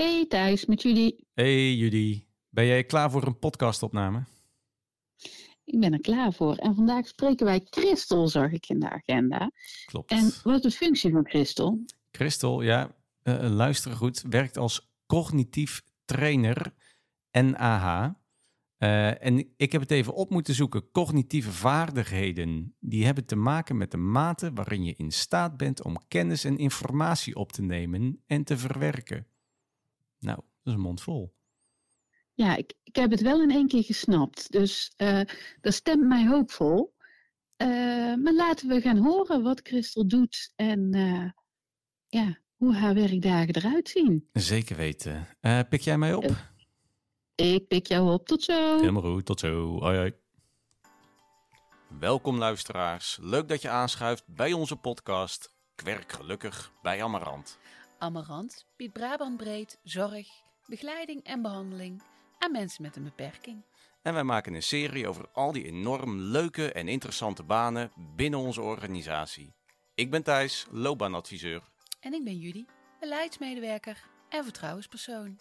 Hey Thijs, met jullie. Hey Judy, ben jij klaar voor een podcastopname? Ik ben er klaar voor. En vandaag spreken wij Christel, zag ik in de agenda. Klopt. En wat is de functie van Christel? Christel, ja, uh, luister goed, werkt als cognitief trainer NAH. Uh, en ik heb het even op moeten zoeken. Cognitieve vaardigheden, die hebben te maken met de mate waarin je in staat bent om kennis en informatie op te nemen en te verwerken. Nou, dat is een mond vol. Ja, ik, ik heb het wel in één keer gesnapt. Dus uh, dat stemt mij hoopvol. Uh, maar laten we gaan horen wat Christel doet en uh, ja, hoe haar werkdagen eruit zien. Zeker weten. pik jij mij op? Ik pik jou op. Tot zo. Helemaal goed. Tot zo. Hoi, hoi. Welkom luisteraars. Leuk dat je aanschuift bij onze podcast Kwerk Gelukkig bij Amarant. Amarant biedt Brabant breed zorg, begeleiding en behandeling aan mensen met een beperking. En wij maken een serie over al die enorm leuke en interessante banen binnen onze organisatie. Ik ben Thijs, loopbaanadviseur. En ik ben Judy, beleidsmedewerker en vertrouwenspersoon.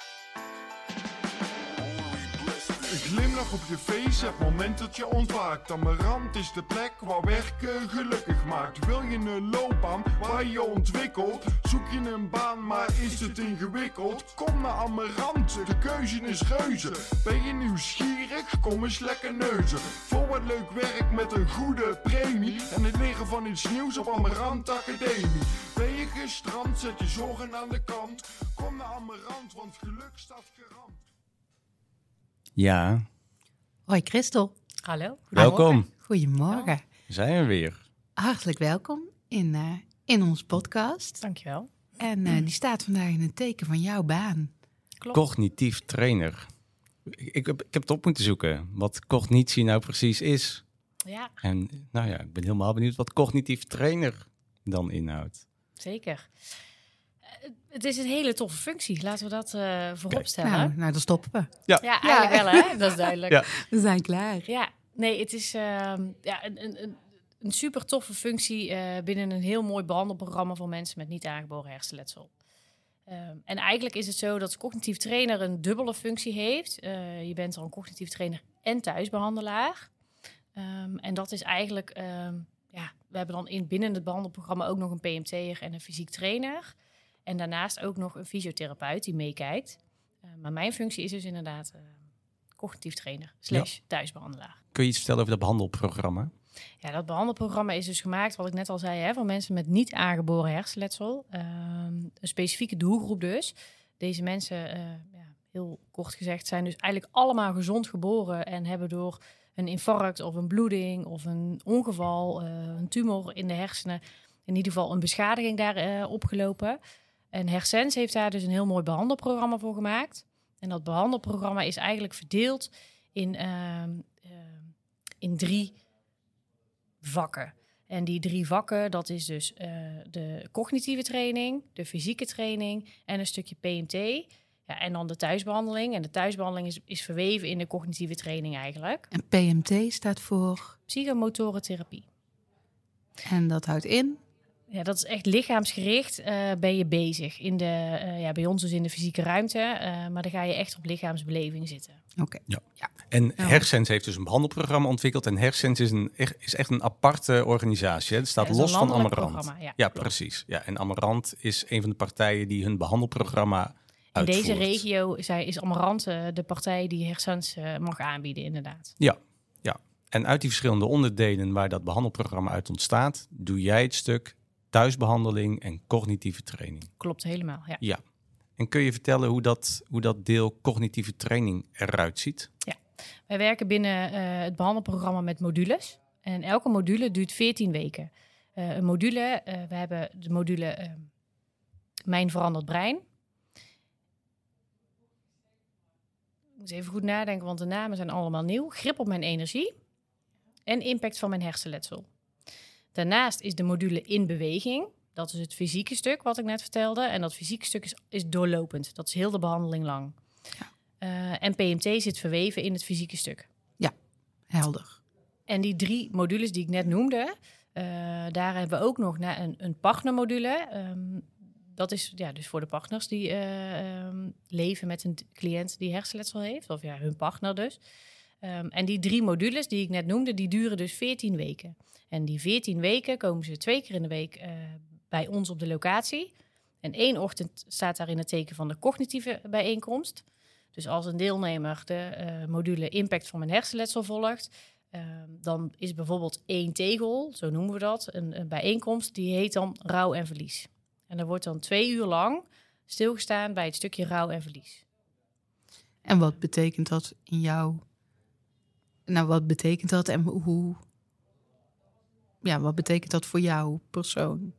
Glimlach op je face, het moment dat je ontwaakt. Amarant is de plek waar werken gelukkig maakt. Wil je een loopbaan waar je ontwikkelt? Zoek je een baan, maar is het ingewikkeld? Kom naar Amarant, de keuze is reuze. Ben je nieuwsgierig? Kom eens lekker neuzen. Voor wat leuk werk met een goede premie. En het leren van iets nieuws op Amarant Academie. Ben je gestrand, zet je zorgen aan de kant. Kom naar Amarant, want geluk staat garant. Ja. Hoi Christel. Hallo. Welkom. Goedemorgen. Zijn we weer. Hartelijk welkom in, uh, in ons podcast. Dankjewel. En uh, die staat vandaag in het teken van jouw baan. Klopt. Cognitief trainer. Ik, ik, heb, ik heb het op moeten zoeken, wat cognitie nou precies is. Ja. En nou ja, ik ben helemaal benieuwd wat cognitief trainer dan inhoudt. Zeker het is een hele toffe functie. Laten we dat uh, voorop stellen. Nou, nou, dan stoppen we. Ja, ja eigenlijk wel, hè? Dat is duidelijk. Ja. We zijn klaar. Ja, nee, het is uh, ja, een, een, een super toffe functie uh, binnen een heel mooi behandelprogramma voor mensen met niet aangeboren hersenletsel. Um, en eigenlijk is het zo dat cognitief trainer een dubbele functie heeft. je bent al een cognitief trainer en thuisbehandelaar. Um, en dat is eigenlijk, um, ja, we hebben dan in binnen het behandelprogramma ook nog een PMT'er en een fysiek trainer. En daarnaast ook nog een fysiotherapeut die meekijkt. Uh, maar mijn functie is dus inderdaad uh, cognitief trainer slash ja. thuisbehandelaar. Kun je iets vertellen over dat behandelprogramma? Ja, dat behandelprogramma is dus gemaakt, wat ik net al zei, hè, voor mensen met niet aangeboren hersenletsel. Uh, een specifieke doelgroep dus. Deze mensen, ja, heel kort gezegd, zijn dus eigenlijk allemaal gezond geboren en hebben door een infarct of een bloeding of een ongeval, een tumor in de hersenen, in ieder geval een beschadiging daar opgelopen. En Hersens heeft daar dus een heel mooi behandelprogramma voor gemaakt. En dat behandelprogramma is eigenlijk verdeeld in, uh, uh, in drie vakken. En die drie vakken, dat is dus uh, de cognitieve training, de fysieke training en een stukje PMT. Ja, en dan de thuisbehandeling. En de thuisbehandeling is, is verweven in de cognitieve training eigenlijk. En PMT staat voor? Psychomotorentherapie. En dat houdt in? Ja, dat is echt lichaamsgericht uh, ben je bezig. In de, uh, ja, bij ons dus in de fysieke ruimte. Uh, maar dan ga je echt op lichaamsbeleving zitten. Oké. Okay. Ja. ja. En Hersens heeft dus een behandelprogramma ontwikkeld. En Hersens is, een, is echt een aparte organisatie. Hè? Het staat ja, los van Amarant. Ja, ja precies. Ja, en Amarant is een van de partijen die hun behandelprogramma in deze regio is Amarant de partij die Hersens mag aanbieden, inderdaad. Ja, ja. En uit die verschillende onderdelen waar dat behandelprogramma uit ontstaat, doe jij het stuk thuisbehandeling en cognitieve training. Klopt helemaal, ja. ja. En kun je vertellen hoe dat, hoe dat deel cognitieve training eruit ziet? Ja, wij werken binnen uh, het behandelprogramma met modules. En elke module duurt 14 weken. Uh, een module, uh, we hebben de module Mijn veranderd brein. Ik moet even goed nadenken, want de namen zijn allemaal nieuw. Grip op mijn energie en impact van mijn hersenletsel. Daarnaast is de module in beweging. Dat is het fysieke stuk wat ik net vertelde. En dat fysieke stuk is, is doorlopend. Dat is heel de behandeling lang. Ja. Uh, en PMT zit verweven in het fysieke stuk. Ja, helder. En die drie modules die ik net noemde, uh, daar hebben we ook nog een, een partnermodule. Um, dat is ja, dus voor de partners die eh, ehm, leven met een cliënt die hersenletsel heeft, of ja, hun partner dus. Ehm, en die drie modules die ik net noemde, die duren dus 14 weken. En die 14 weken komen ze twee keer in de week eh, bij ons op de locatie. En één ochtend staat daar in het teken van de cognitieve bijeenkomst. Dus als een deelnemer de eh, module Impact van mijn hersenletsel volgt, ehm, dan is bijvoorbeeld één tegel, zo noemen we dat, een, een bijeenkomst, die heet dan rouw en verlies. En er wordt dan twee uur lang stilgestaan bij het stukje rouw en verlies. En wat betekent dat in jou? Nou, wat betekent dat en hoe? Ja, wat betekent dat voor jou persoon?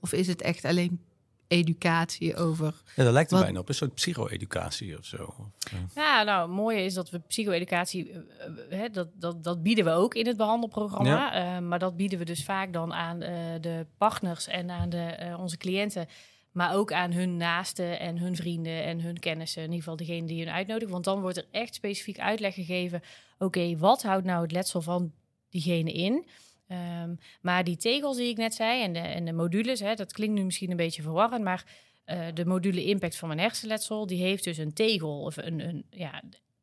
Of is het echt alleen educatie over? Ja, dat lijkt er Wat- bijna op een soort psycho-educatie of zo. Eh, Ja, nou, het mooie is dat we psycho-educatie, eh, eh, hè, dat, dat, dat bieden we ook in het behandelprogramma. Eh, maar dat bieden we dus vaak dan aan eh, de partners en aan de, eh, onze cliënten. Maar ook aan hun naasten en hun vrienden en hun kennissen. In ieder geval degene die hun uitnodigen. Want dan wordt er echt specifiek uitleg gegeven. Oké, wat houdt nou het letsel van diegene in? Ehm, maar die tegels die ik net zei en de, en de modules, hè, dat klinkt nu misschien een beetje verwarrend. Maar eh, de module Impact van mijn hersenletsel, die heeft dus een tegel of een, een, ja,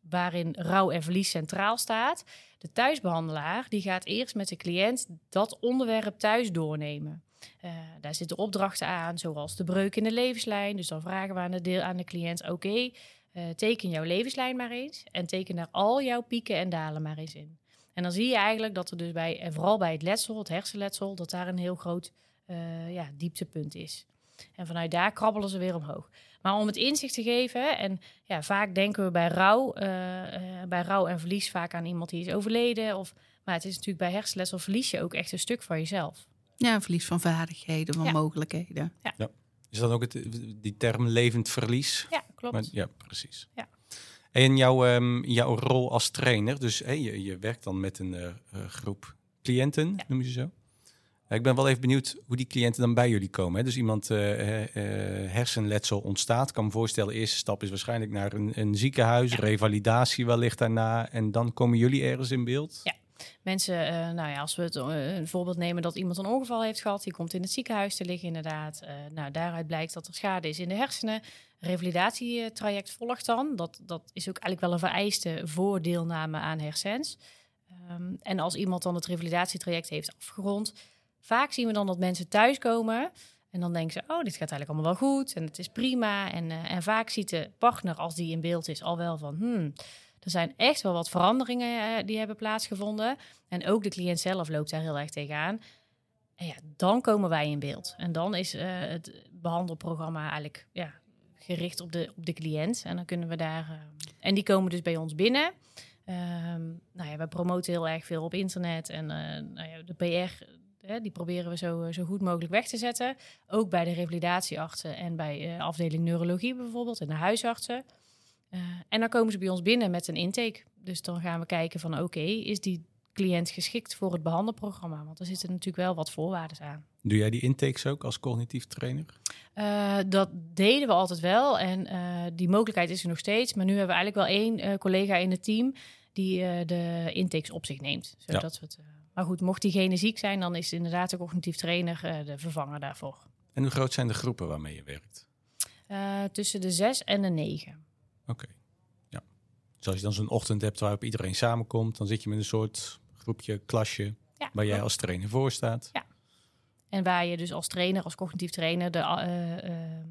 waarin rouw en verlies centraal staat. De thuisbehandelaar die gaat eerst met de cliënt dat onderwerp thuis doornemen. Eh, daar zitten opdrachten aan, zoals de breuk in de levenslijn. Dus dan vragen we aan de, deel, aan de cliënt: oké, eh, teken jouw levenslijn maar eens en teken daar al jouw pieken en dalen maar eens in. En dan zie je eigenlijk dat er dus bij, en vooral bij het letsel, het hersenletsel, dat daar een heel groot eh, ja, dieptepunt is. En vanuit daar krabbelen ze weer omhoog. Maar om het inzicht te geven, en ja, vaak denken we bij rouw, eh, eh, bij rouw en verlies vaak aan iemand die is overleden. Of, maar het is natuurlijk bij hersenletsel verlies je ook echt een stuk van jezelf. Ja, een verlies van vaardigheden, van Ja. mogelijkheden. is dan ook het, die term levend verlies? Ja, klopt. Maar, ja, precies. Ja. En jouw, ehm, jouw rol als trainer, dus je, je werkt dan met een eh, eh, groep cliënten, Ja. noem je ze zo. Ik ben wel even benieuwd hoe die cliënten dan bij jullie komen. Hè? Dus iemand eh, hersenletsel ontstaat. Ik kan me voorstellen, de eerste stap is waarschijnlijk naar een, een ziekenhuis, Ja. revalidatie wellicht daarna. En dan komen jullie ergens in beeld. Ja. Mensen, nou ja, als we het, een voorbeeld nemen dat iemand een ongeval heeft gehad, die komt in het ziekenhuis te liggen inderdaad. Nou, daaruit blijkt dat er schade is in de hersenen. Revalidatietraject volgt dan. Dat, dat is ook eigenlijk wel een vereiste voor deelname aan hersens. Ehm, en als iemand dan het revalidatietraject heeft afgerond, vaak zien we dan dat mensen thuiskomen en dan denken ze, oh, dit gaat eigenlijk allemaal wel goed en het is prima. En, eh, en vaak ziet de partner, als die in beeld is, al wel van, hmm, er zijn echt wel wat veranderingen eh, die hebben plaatsgevonden. En ook de cliënt zelf loopt daar heel erg tegenaan. En ja, dan komen wij in beeld. En dan is eh, het behandelprogramma eigenlijk ja, gericht op de, op de cliënt. En dan kunnen we daar. eh, en die komen dus bij ons binnen. Ehm nou ja, we promoten heel erg veel op internet. En eh, nou ja, de PR, die proberen we zo, zo goed mogelijk weg te zetten. Ook bij de revalidatieartsen en bij eh, afdeling neurologie bijvoorbeeld en de huisartsen. Eh, en dan komen ze bij ons binnen met een intake. Dus dan gaan we kijken van oké, is die cliënt geschikt voor het behandelprogramma? Want er zitten natuurlijk wel wat voorwaarden aan. Doe jij die intakes ook als cognitief trainer? Eh, dat deden we altijd wel en eh, die mogelijkheid is er nog steeds. Maar nu hebben we eigenlijk wel één eh, collega in het team die de intakes op zich neemt. Zodat we het, maar goed, mocht diegene ziek zijn, dan is inderdaad de cognitief trainer de vervanger daarvoor. En hoe groot zijn de groepen waarmee je werkt? Tussen de zes en de negen. Oké. Ja. Dus als je dan zo'n ochtend hebt waarop iedereen samenkomt, dan zit je met een soort groepje, klasje, Ja, waar jij als trainer voor staat. Ja. En waar je dus als trainer, als cognitief trainer, de, eh, eh,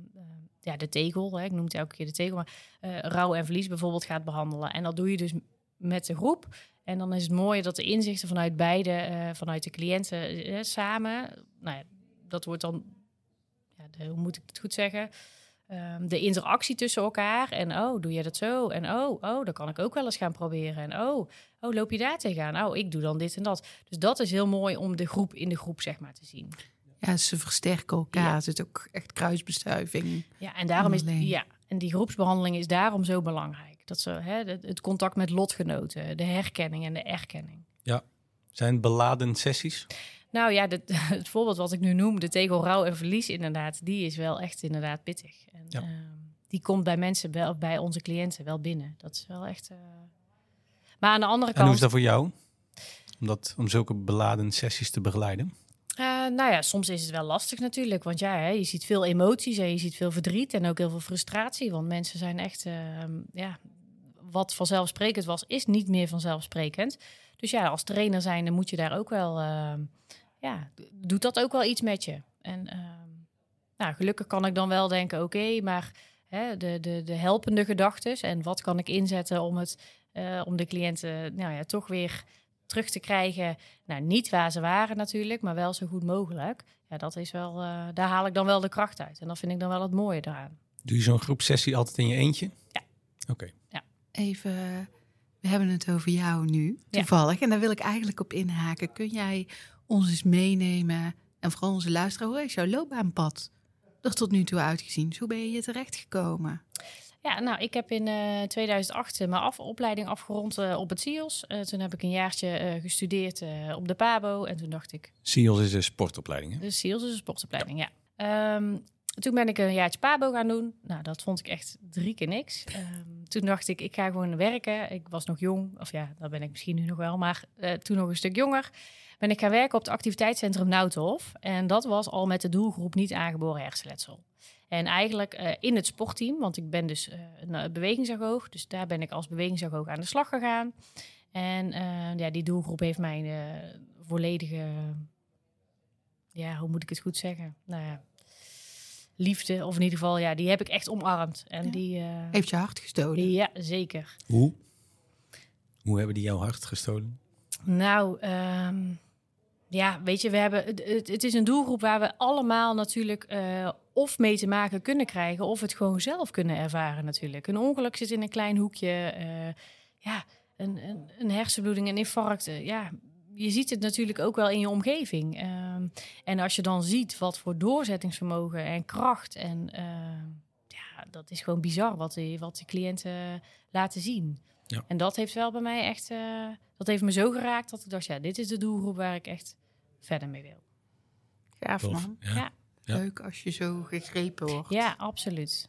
ja, de tegel, hè, ik noem het elke keer de tegel, maar eh, rouw en verlies bijvoorbeeld gaat behandelen. En dat doe je dus met de groep. En dan is het mooie dat de inzichten vanuit beide, vanuit de cliënten samen, nou ja, dat wordt dan, ja, de, hoe moet ik het goed zeggen? Ehm, de interactie tussen elkaar. En oh, doe je dat zo? En oh, oh, dan kan ik ook wel eens gaan proberen. En oh, oh, loop je daar tegenaan? Oh, ik doe dan dit en dat. Dus dat is heel mooi om de groep in de groep, zeg maar, te zien. Ja, ze versterken elkaar. Ja. Er zit ook echt kruisbestuiving. Ja, en daarom is ja, en die groepsbehandeling is daarom zo belangrijk. Dat ze hè, het, het contact met lotgenoten, de herkenning en de erkenning. Zijn het beladen sessies? Nou ja, de- het voorbeeld wat ik nu noem, de tegel rouw en verlies inderdaad, die is wel echt inderdaad pittig. En, Ja. ehm, die komt bij mensen wel, bij onze cliënten wel binnen. Dat is wel echt. eh, Maar aan de andere En hoe is kant, dat voor jou? Om, dat, om zulke beladen sessies te begeleiden? Eh, nou ja, soms is het wel lastig natuurlijk. Want ja, hè, je ziet veel emoties en je ziet veel verdriet en ook heel veel frustratie. Want mensen zijn echt, ehm, ja, wat vanzelfsprekend was, is niet meer vanzelfsprekend. Dus ja, als trainer zijnde moet je daar ook wel, ehm, ja, doet dat ook wel iets met je. En ehm, nou, gelukkig kan ik dan wel denken, oké, maar hè, de, de, de helpende gedachten en wat kan ik inzetten om, het, eh, om de cliënten nou ja, toch weer terug te krijgen. Nou, niet waar ze waren natuurlijk, maar wel zo goed mogelijk. Ja, dat is wel, eh, daar haal ik dan wel de kracht uit. En dat vind ik dan wel het mooie eraan. Doe je zo'n groepsessie altijd in je eentje? Ja. Oké. Even, we hebben het over jou nu, Ja. toevallig. En daar wil ik eigenlijk op inhaken. Kun jij ons eens meenemen, en vooral onze luisteraar, hoe is jouw loopbaanpad er tot nu toe uitgezien? Hoe ben je hier terechtgekomen? Ja, nou, ik heb in eh, 2008 mijn af, opleiding afgerond eh, op het CIOS. Eh, toen heb ik een jaartje eh, gestudeerd eh, op de PABO. En toen dacht ik, SEALS is een sportopleiding. Hè? de CIOS is een sportopleiding, ja. Ehm, toen ben ik een jaartje PABO gaan doen. Nou, dat vond ik echt drie keer niks. Ehm, toen dacht ik, ik ga gewoon werken. Ik was nog jong, of ja, dat ben ik misschien nu nog wel, maar eh, toen nog een stuk jonger. Ben ik gaan werken op het activiteitscentrum Nautenhof. En dat was al met de doelgroep niet aangeboren hersenletsel. En eigenlijk eh, in het sportteam, want ik ben dus eh, een bewegingsagoog. Dus daar ben ik als bewegingsagoog aan de slag gegaan. En eh, ja, die doelgroep heeft mijn volledige, ja, hoe moet ik het goed zeggen? Nou ja, liefde, of in ieder geval, ja, die heb ik echt omarmd. En Ja. die, eh, Heeft je hart gestolen? ja, zeker. Hoe? Hoe hebben die jouw hart gestolen? Nou, ehm, ja, weet je, we hebben, het, het, is een doelgroep waar we allemaal natuurlijk eh, of mee te maken kunnen krijgen, of het gewoon zelf kunnen ervaren natuurlijk. Een ongeluk zit in een klein hoekje, eh, ja, een, een, een hersenbloeding, een infarct, ja. Je ziet het natuurlijk ook wel in je omgeving. Ehm, en als je dan ziet wat voor doorzettingsvermogen en kracht en ehm, ja, dat is gewoon bizar wat die, wat die cliënten laten zien. Ja. En dat heeft wel bij mij echt, eh, dat heeft me zo geraakt dat ik dacht, ja, dit is de doelgroep waar ik echt verder mee wil. Gaaf man. Ja. Ja. Ja. Leuk als je zo gegrepen wordt. Ja, absoluut.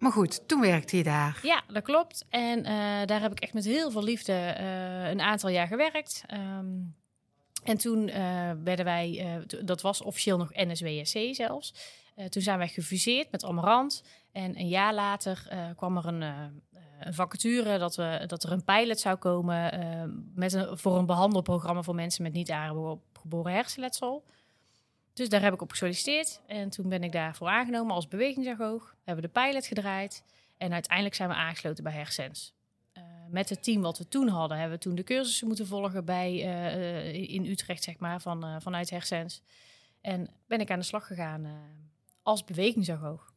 Maar goed, toen werkte je daar. Ja, dat klopt. En eh, daar heb ik echt met heel veel liefde eh, een aantal jaar gewerkt. Ehm, en toen eh, werden wij, dat was officieel nog NSWSC zelfs. Toen zijn wij gefuseerd met Amarant. En een jaar later kwam er een, een vacature dat, we, dat er een pilot zou komen met een, voor een behandelprogramma voor mensen met niet aangeboren hersenletsel. Dus daar heb ik op gesolliciteerd. En toen ben ik daarvoor aangenomen als bewegingsagoog. Hebben we de pilot gedraaid. En uiteindelijk zijn we aangesloten bij Hersens. Eh, met het team wat we toen hadden, hebben we toen de cursussen moeten volgen bij, eh, eh, in Utrecht, zeg maar, van, eh, vanuit Hersens. En ben ik aan de slag gegaan eh, als bewegingsagoog.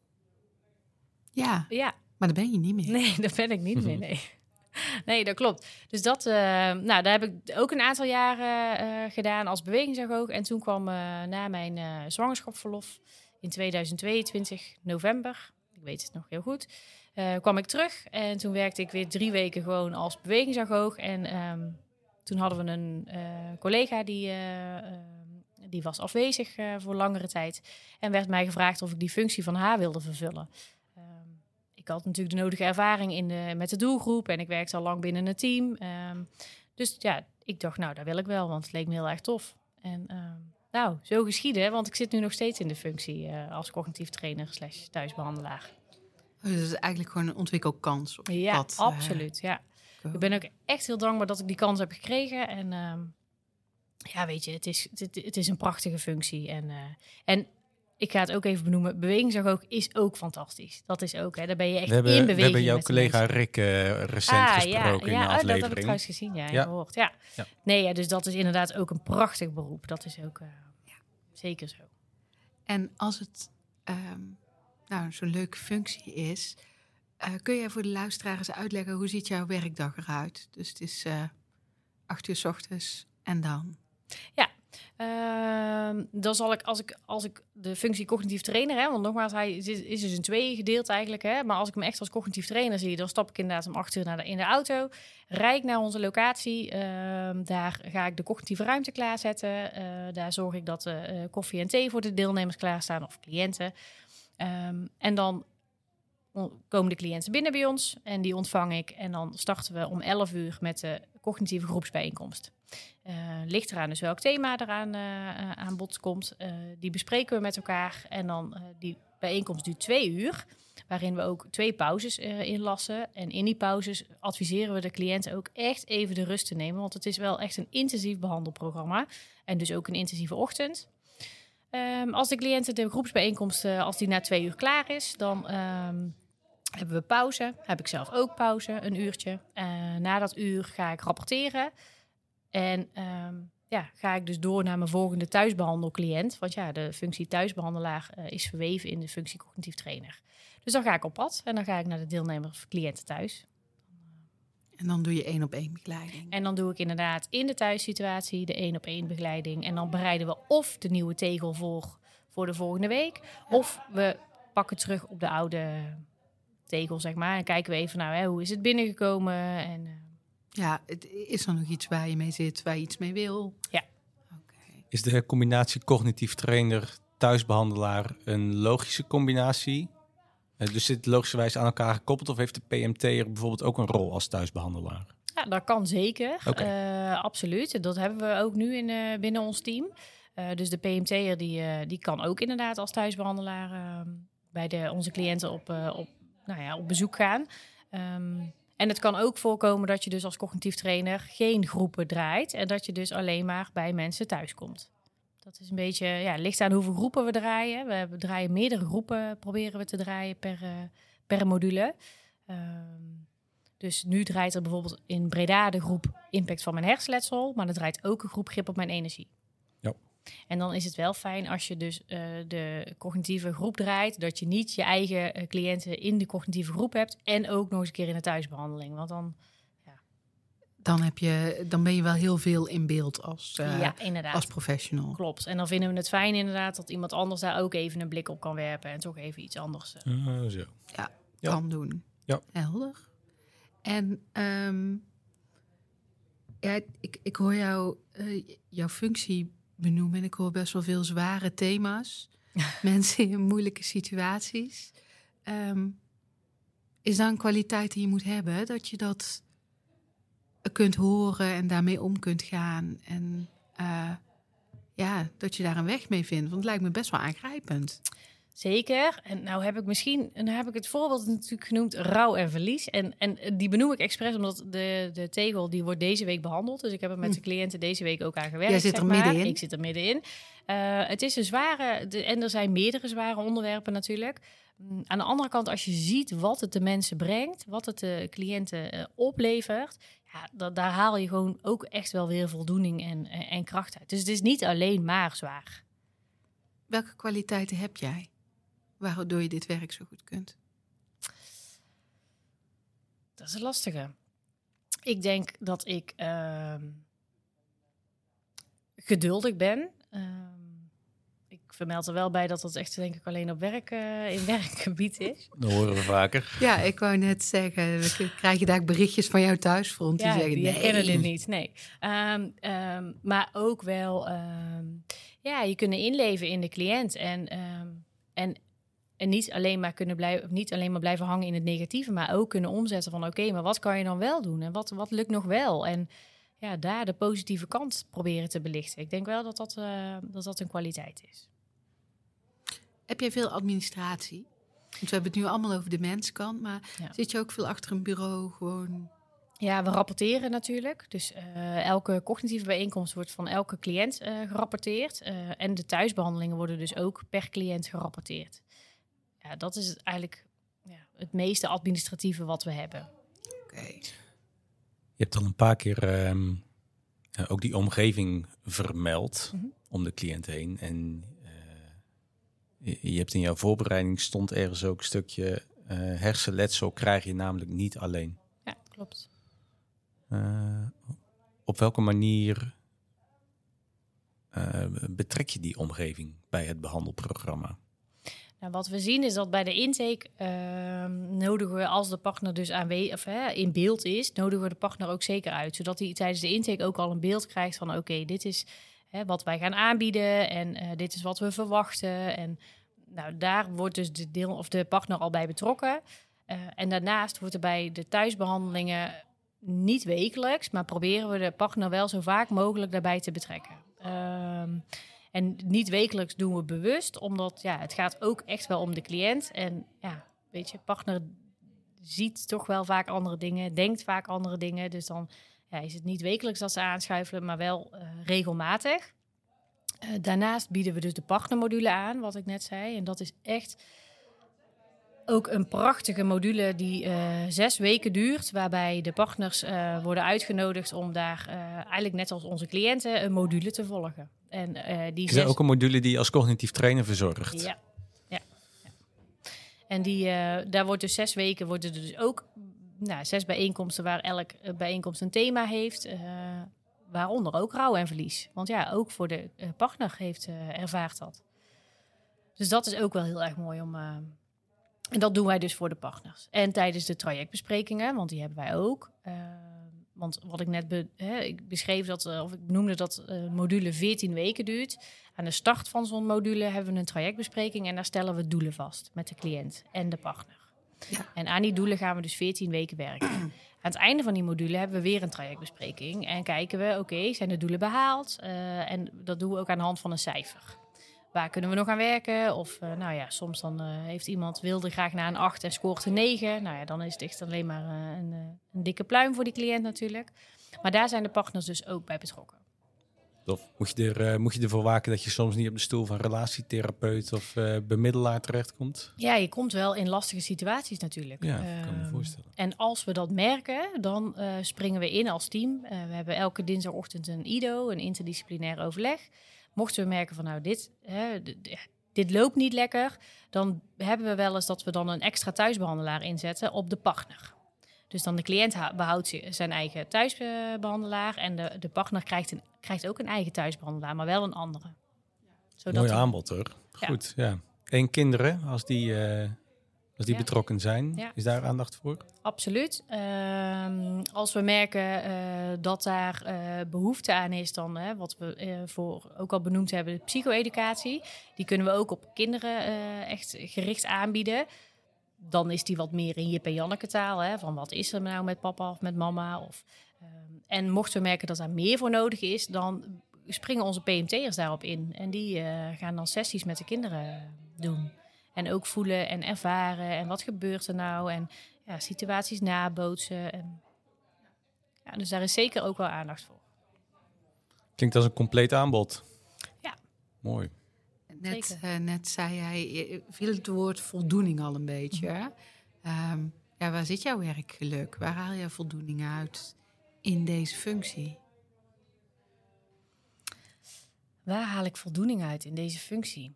Ja, Ja, maar daar ben je niet meer. nee, dat ben ik niet meer, nee. Nee, dat klopt. Dus dat, eh, nou, daar heb ik ook een aantal jaren eh, gedaan als bewegingsagoog. En toen kwam eh, na mijn zwangerschapsverlof in 2022, november, ik weet het nog heel goed, kwam ik terug. En toen werkte ik weer drie weken gewoon als bewegingsagoog. En ehm, toen hadden we een collega die, eh, eh, die was afwezig voor langere tijd. En werd mij gevraagd of ik die functie van haar wilde vervullen. Ik had natuurlijk de nodige ervaring in de, met de doelgroep en ik werkte al lang binnen een team. Ehm, dus ja, ik dacht, nou, dat wil ik wel, want het leek me heel erg tof. En ehm, nou, zo geschieden, want ik zit nu nog steeds in de functie eh, als cognitief trainer slash thuisbehandelaar. Dus het is eigenlijk gewoon een ontwikkelkans op Ja, pad. eh, absoluut. Ja. Ik ben ook echt heel dankbaar dat ik die kans heb gekregen. En ehm, ja, weet je, het is, het, het is een prachtige functie. En, eh, en ik ga het ook even benoemen. Bewegingsagoog is ook fantastisch. Dat is ook, hè. Daar ben je echt We hebben, in we beweging. hebben jouw collega mensen. Rick eh, recent Ah, gesproken in de oh, dat heb ik aflevering. trouwens gezien, ja, Ja. ja. gehoord. Ja. Ja. Nee, ja, dus dat is inderdaad ook een prachtig beroep. Dat is ook eh, zeker zo. En als het ehm, nou, zo'n leuke functie is, eh, kun jij voor de luisteraar eens uitleggen hoe ziet jouw werkdag eruit? Dus het is eh acht uur s ochtends en dan. Ehm, dan zal ik als, ik, als ik de functie cognitief trainer, hè, want nogmaals, hij is, is dus in tweeën gedeeld eigenlijk. Hè, maar als ik hem echt als cognitief trainer zie, dan stap ik inderdaad om acht uur naar de, in de auto. Rijd ik naar onze locatie. ehm, daar ga ik de cognitieve ruimte klaarzetten. Eh, daar zorg ik dat er eh, koffie en thee voor de deelnemers klaarstaan of cliënten. Ehm, en dan komen de cliënten binnen bij ons en die ontvang ik. En dan starten we om 11 uur met de cognitieve groepsbijeenkomst. Uh, ligt eraan dus welk thema eraan uh, aan bod komt. Uh, die bespreken we met elkaar. En dan die bijeenkomst duurt twee uur. Waarin we ook twee pauzes inlassen. En in die pauzes adviseren we de cliënten ook echt even de rust te nemen. Want het is wel echt een intensief behandelprogramma. En dus ook een intensieve ochtend. Um, als de cliënten de groepsbijeenkomst, als die na twee uur klaar is, dan um, hebben we pauze. Heb ik zelf ook pauze, een uurtje. na dat uur ga ik rapporteren. En um, ja, ga ik dus door naar mijn volgende thuisbehandelcliënt. Want ja, de functie thuisbehandelaar uh, is verweven in de functie cognitief trainer. Dus dan ga ik op pad en dan ga ik naar de deelnemer of cliënten thuis. En dan doe je één op één begeleiding. En dan doe ik inderdaad in de thuissituatie de één op één begeleiding. En dan bereiden we of de nieuwe tegel voor, voor de volgende week. Of we pakken terug op de oude tegel, zeg maar. En kijken we even, nou, hè, hoe is het binnengekomen? En, ja, is er nog iets waar je mee zit, waar je iets mee wil? Ja. Okay. Is de combinatie cognitief trainer, thuisbehandelaar een logische combinatie? Dus zit logischerwijs aan elkaar gekoppeld of heeft de PMT er bijvoorbeeld ook een rol als thuisbehandelaar? Ja, dat kan zeker. Okay. Uh, absoluut. Dat hebben we ook nu in, uh, binnen ons team. Uh, dus de PMT'er die, die kan ook inderdaad als thuisbehandelaar ehm, bij de, onze cliënten op, op, nou ja, op bezoek gaan. Um, en het kan ook voorkomen dat je dus als cognitief trainer geen groepen draait en dat je dus alleen maar bij mensen thuis komt. Dat is een beetje, ja, ligt aan hoeveel groepen we draaien. We, draaien meerdere groepen, proberen we te draaien per, uh, per module. Um, dus nu draait er bijvoorbeeld in Breda de groep impact van mijn hersenletsel, maar er draait ook een groep grip op mijn energie. En dan is het wel fijn als je dus uh, de cognitieve groep draait, dat je niet je eigen uh, cliënten in de cognitieve groep hebt en ook nog eens een keer in de thuisbehandeling. Want dan, ja. dan, heb je, dan ben je wel heel veel in beeld als, uh, ja, inderdaad. als professional. Klopt. En dan vinden we het fijn inderdaad dat iemand anders daar ook even een blik op kan werpen en toch even iets anders uh, zo. Ja, ja, kan doen. Ja. Helder. En um, ja, ik, ik hoor jou, jouw functie benoemen. En ik hoor best wel veel zware thema's. Mensen in moeilijke situaties. Um, is dat een kwaliteit die je moet hebben? Dat je dat kunt horen en daarmee om kunt gaan. En uh, ja, dat je daar een weg mee vindt. Want het lijkt me best wel aangrijpend. Zeker. En nou heb ik misschien, en dan heb ik het voorbeeld natuurlijk genoemd, rouw en verlies. En, en die benoem ik expres omdat de, de tegel die wordt deze week behandeld. Dus ik heb er met de cliënten deze week ook aan gewerkt. Jij zit er middenin. Ik zit er middenin. Uh, het is een zware, de, en er zijn meerdere zware onderwerpen natuurlijk. Aan de andere kant, als je ziet wat het de mensen brengt, wat het de cliënten uh, oplevert, ja, da, daar haal je gewoon ook echt wel weer voldoening en, en, en kracht uit. Dus het is niet alleen maar zwaar. Welke kwaliteiten heb jij? Waardoor je dit werk zo goed kunt? Dat is een lastige. Ik denk dat ik uh, geduldig ben. Uh, ik vermeld er wel bij dat dat echt denk ik alleen op werk, uh, in werkgebied is. Dat horen we vaker. Ja, ik wou net zeggen, krijg je daar berichtjes van jouw thuisfront die ja, zeggen die nee. kennen dit niet. Nee. Um, um, maar ook wel, um, ja, je kunnen inleven in de cliënt en en en niet alleen maar kunnen blijven, niet alleen maar blijven hangen in het negatieve, maar ook kunnen omzetten van oké, okay, maar wat kan je dan wel doen? En wat, wat lukt nog wel? En ja, daar de positieve kant proberen te belichten. Ik denk wel dat dat, uh, dat, dat een kwaliteit is. Heb jij veel administratie? Want we hebben het nu allemaal over de menskant, maar ja. zit je ook veel achter een bureau gewoon? Ja, we rapporteren natuurlijk. Dus uh, elke cognitieve bijeenkomst wordt van elke cliënt uh, gerapporteerd. en de thuisbehandelingen worden dus ook per cliënt gerapporteerd ja, dat is eigenlijk ja, het meeste administratieve wat we hebben. Oké. Okay. Je hebt al een paar keer um, uh, ook die omgeving vermeld mm -hmm. om de cliënt heen. En uh, je, hebt in jouw voorbereiding stond ergens ook een stukje uh, hersenletsel krijg je namelijk niet alleen. Ja, klopt. op welke manier betrek je die omgeving bij het behandelprogramma? Nou, wat we zien is dat bij de intake uh, nodigen we, als de partner dus aanwezig in beeld is, nodigen we de partner ook zeker uit. Zodat hij tijdens de intake ook al een beeld krijgt van oké, dit is wat wij gaan aanbieden en uh, dit is wat we verwachten. En nou, daar wordt dus de deel of de partner al bij betrokken. Uh, en daarnaast wordt er bij de thuisbehandelingen niet wekelijks, maar proberen we de partner wel zo vaak mogelijk daarbij te betrekken. Ehm, en niet wekelijks doen we bewust, omdat ja, het gaat ook echt wel om de cliënt. En ja, weet je, partner ziet toch wel vaak andere dingen, denkt vaak andere dingen. Dus dan ja, is het niet wekelijks dat ze aanschuiven, maar wel eh, regelmatig. Eh, daarnaast bieden we dus de partnermodule aan, wat ik net zei. En dat is echt ook een prachtige module die eh, zes weken duurt, waarbij de partners uh, worden uitgenodigd om daar uh, eigenlijk net als onze cliënten een module te volgen. En die is zes... ook een module die je als cognitief trainer verzorgt? Ja. ja. ja. En die, daar wordt dus zes weken worden er dus ook nou, zes bijeenkomsten waar elk bijeenkomst een thema heeft. waaronder ook rouw en verlies. Want ja, ook voor de partner heeft ervaart dat. Dus dat is ook wel heel erg mooi om en dat doen wij dus voor de partners. En tijdens de trajectbesprekingen, want die hebben wij ook. Uh, want wat ik net be, hè, ik beschreef, dat, uh, of ik noemde dat uh, module 14 weken duurt. Aan de start van zo'n module hebben we een trajectbespreking en daar stellen we doelen vast met de cliënt en de partner. Ja. En aan die doelen gaan we dus 14 weken werken. Aan het einde van die module hebben we weer een trajectbespreking en kijken we, oké, zijn de doelen behaald? en dat doen we ook aan de hand van een cijfer waar kunnen we nog aan werken? Of uh, nou ja, soms dan uh, heeft iemand wilde graag naar een 8 en scoort een 9. Nou ja, dan is het echt alleen maar uh, een, een, dikke pluim voor die cliënt natuurlijk. Maar daar zijn de partners dus ook bij betrokken. Tof. Moet je, er, moet je ervoor waken dat je soms niet op de stoel van relatietherapeut of bemiddelaar terechtkomt? Ja, je komt wel in lastige situaties natuurlijk. Ja, kan me ehm, voorstellen. En als we dat merken, dan springen we in als team. we hebben elke dinsdagochtend een IDO, een interdisciplinair overleg mochten we merken van nou, dit, hè, dit loopt niet lekker, dan hebben we wel eens dat we dan een extra thuisbehandelaar inzetten op de partner. Dus dan de cliënt behoudt zijn eigen thuisbehandelaar en de, de partner krijgt, een, krijgt ook een eigen thuisbehandelaar, maar wel een andere. Zodat Mooi aanbod hoor. Goed, ja. En kinderen, als die uh, als die betrokken zijn. Is daar aandacht voor? Absoluut. Uh, als we merken uh, dat daar uh, behoefte aan is, dan hè, wat we eh, voor ook al benoemd hebben, psycho-educatie. Die kunnen we ook op kinderen echt gericht aanbieden. Dan is die wat meer in Jip en Janneke taal. Hè, van wat is er nou met papa of met mama? Of, ehm, en mochten we merken dat daar meer voor nodig is, dan springen onze PMT'ers daarop in. En die gaan dan sessies met de kinderen doen. En ook voelen en ervaren. En wat gebeurt er nou? En ja, situaties nabootsen. En, ja, dus daar is zeker ook wel aandacht voor. Klinkt als een compleet aanbod. Ja. Mooi. Net, uh, net zei hij, viel het woord voldoening al een beetje. Ehm, ja, waar zit jouw werkgeluk? Waar haal je voldoening uit in deze functie? Waar haal ik voldoening uit in deze functie?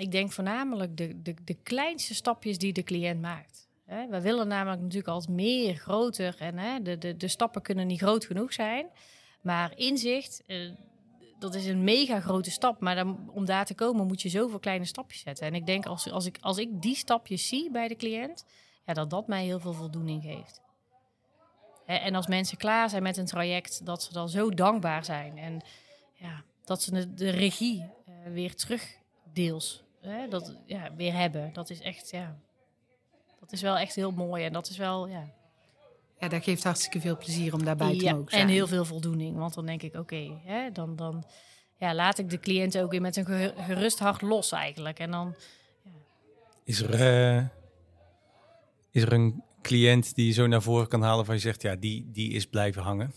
Ik denk voornamelijk de, de, de kleinste stapjes die de cliënt maakt. We willen namelijk natuurlijk altijd meer, groter. En de, de, de stappen kunnen niet groot genoeg zijn. Maar inzicht, eh, dat is een mega grote stap. Maar om daar te komen moet je zoveel kleine stapjes zetten. En ik denk als, als, ik, als ik die stapjes zie bij de cliënt, ja, dat dat mij heel veel voldoening geeft. En als mensen klaar zijn met een traject, dat ze dan zo dankbaar zijn. En ja, dat ze de, regie uh, weer terug deels hè, dat, ja, weer hebben. Dat is echt, ja, dat is wel echt heel mooi. En dat is wel, ja. Ja, dat geeft hartstikke veel plezier om daarbij te mogen zijn. En heel veel voldoening. Want dan denk ik, oké, okay, dan, dan ja, laat ik de cliënt ook weer met een gerust hart los eigenlijk. En dan... Ja. Is, er, uh, is er een cliënt die je zo naar voren kan halen van je zegt, ja, die, die is blijven hangen?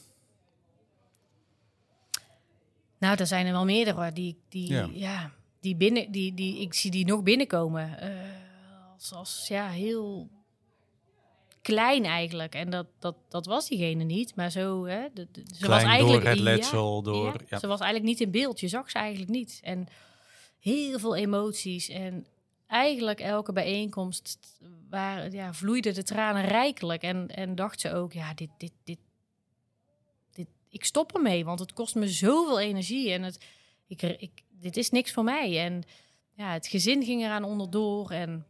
Nou, er zijn er wel meerdere die, die ja die binnen, die, die, ik zie die nog binnenkomen. Uh, als, als ja, heel klein eigenlijk. En dat, dat, dat was diegene niet. Maar zo, hè, de, de, ze was eigenlijk door het letsel, door. Ja, Ze was eigenlijk niet in beeld. Je zag ze eigenlijk niet. En heel veel emoties. En eigenlijk elke bijeenkomst waar, ja, vloeiden de tranen rijkelijk. En, en dacht ze ook, ja, dit, dit, dit, dit, ik stop ermee, want het kost me zoveel energie. En het, ik, ik, dit is niks voor mij. En ja, het gezin ging eraan onderdoor. En,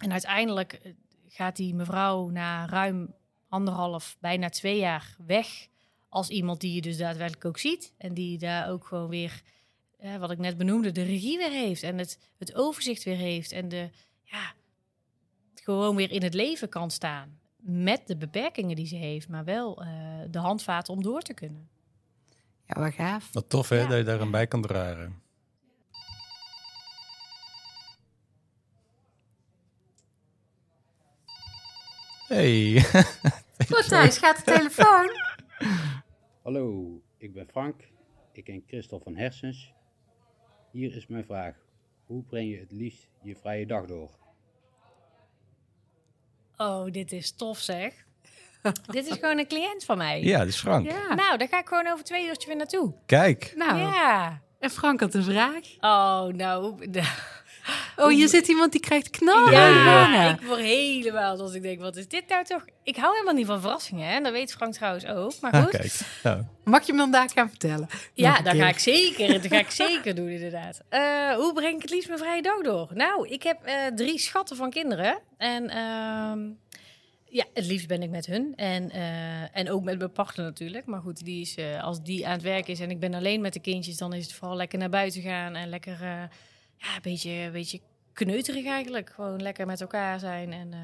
en uiteindelijk eh, gaat die mevrouw na ruim anderhalf, bijna twee jaar weg. Als iemand die je dus daadwerkelijk ook ziet. En die daar ook gewoon weer, eh, wat ik net benoemde, de regie weer heeft. En het, het overzicht weer heeft. En de, ja, gewoon weer in het leven kan staan. met de beperkingen die ze heeft, maar wel eh, de handvaten om door te kunnen. Ja, wat gaaf. Wat tof hè, Ja. dat je daar een bij kan dragen. Hey, Goed, Thijs, gaat de telefoon? Hallo, ik ben Frank. Ik ken Christel van Hersens. Hier is mijn vraag. Hoe breng je het liefst je vrije dag door? Oh, dit is tof zeg. dit is gewoon een cliënt van mij. ja, dat is Frank. Ja. Nou, daar ga ik gewoon over twee uurtje weer naartoe. Kijk, Nou, Ja. en Frank had een vraag. Oh, nou. Oh, hier zit iemand die krijgt knal. Ja, Ja, ja, ik word helemaal als ik denk, wat is dit nou toch? Ik hou helemaal niet van verrassingen, hè? En dat weet Frank trouwens ook. Maar ah, goed, kijk. Nou, Mag je me dan daar gaan vertellen? ja, dat ga ik zeker, dat ga ik zeker doen inderdaad. Eh, hoe breng ik het liefst mijn vrije dag door? Nou, ik heb eh, drie schatten van kinderen. En ehm, ja, het liefst ben ik met hun. En, eh, en ook met mijn partner natuurlijk. Maar goed, die is, eh, als die aan het werk is en ik ben alleen met de kindjes... dan is het vooral lekker naar buiten gaan en lekker... ja, een beetje, een beetje kneuterig eigenlijk. Gewoon lekker met elkaar zijn en... eh,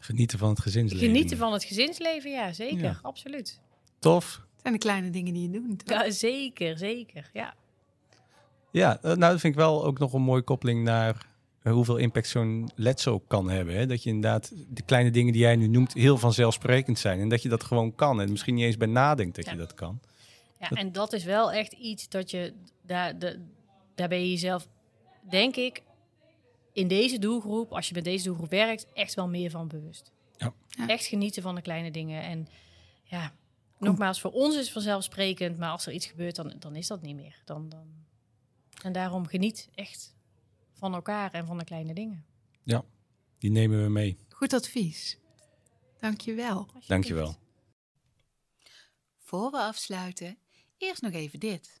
genieten van het gezinsleven. Genieten van het gezinsleven, ja, zeker. Ja. Absoluut. Tof. Het zijn de kleine dingen die je doet. toch? Ja, zeker, zeker. Ja. Ja, eh, nou dat vind ik wel ook nog een mooie koppeling naar eh, hoeveel impact zo'n letsel kan hebben. Hè? Dat je inderdaad de kleine dingen die jij nu noemt heel vanzelfsprekend zijn. En dat je dat gewoon kan. En misschien niet eens bij nadenkt dat Ja. je dat kan. ja Dat- en dat is wel echt iets dat je... Daar, de, daar ben je jezelf, denk ik, in deze doelgroep... als je met deze doelgroep werkt, echt wel meer van bewust. Ja. Ja. Echt genieten van de kleine dingen. En ja, nogmaals, voor ons is het vanzelfsprekend... maar als er iets gebeurt, dan, dan is dat niet meer. Dan, dan... En daarom geniet echt van elkaar en van de kleine dingen. Die nemen we mee. Goed advies. Dank je. Dankjewel. Voor we afsluiten, eerst nog even dit.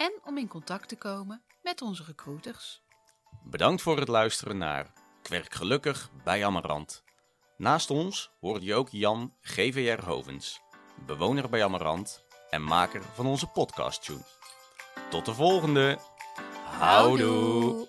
en om in contact te komen met onze recruiters. Bedankt voor het luisteren naar Kwerk Gelukkig bij Amarant. Naast ons hoorde je ook Jan GVR Hovens, bewoner bij Amarant en maker van onze podcast-tune. Tot de volgende! Houdoe!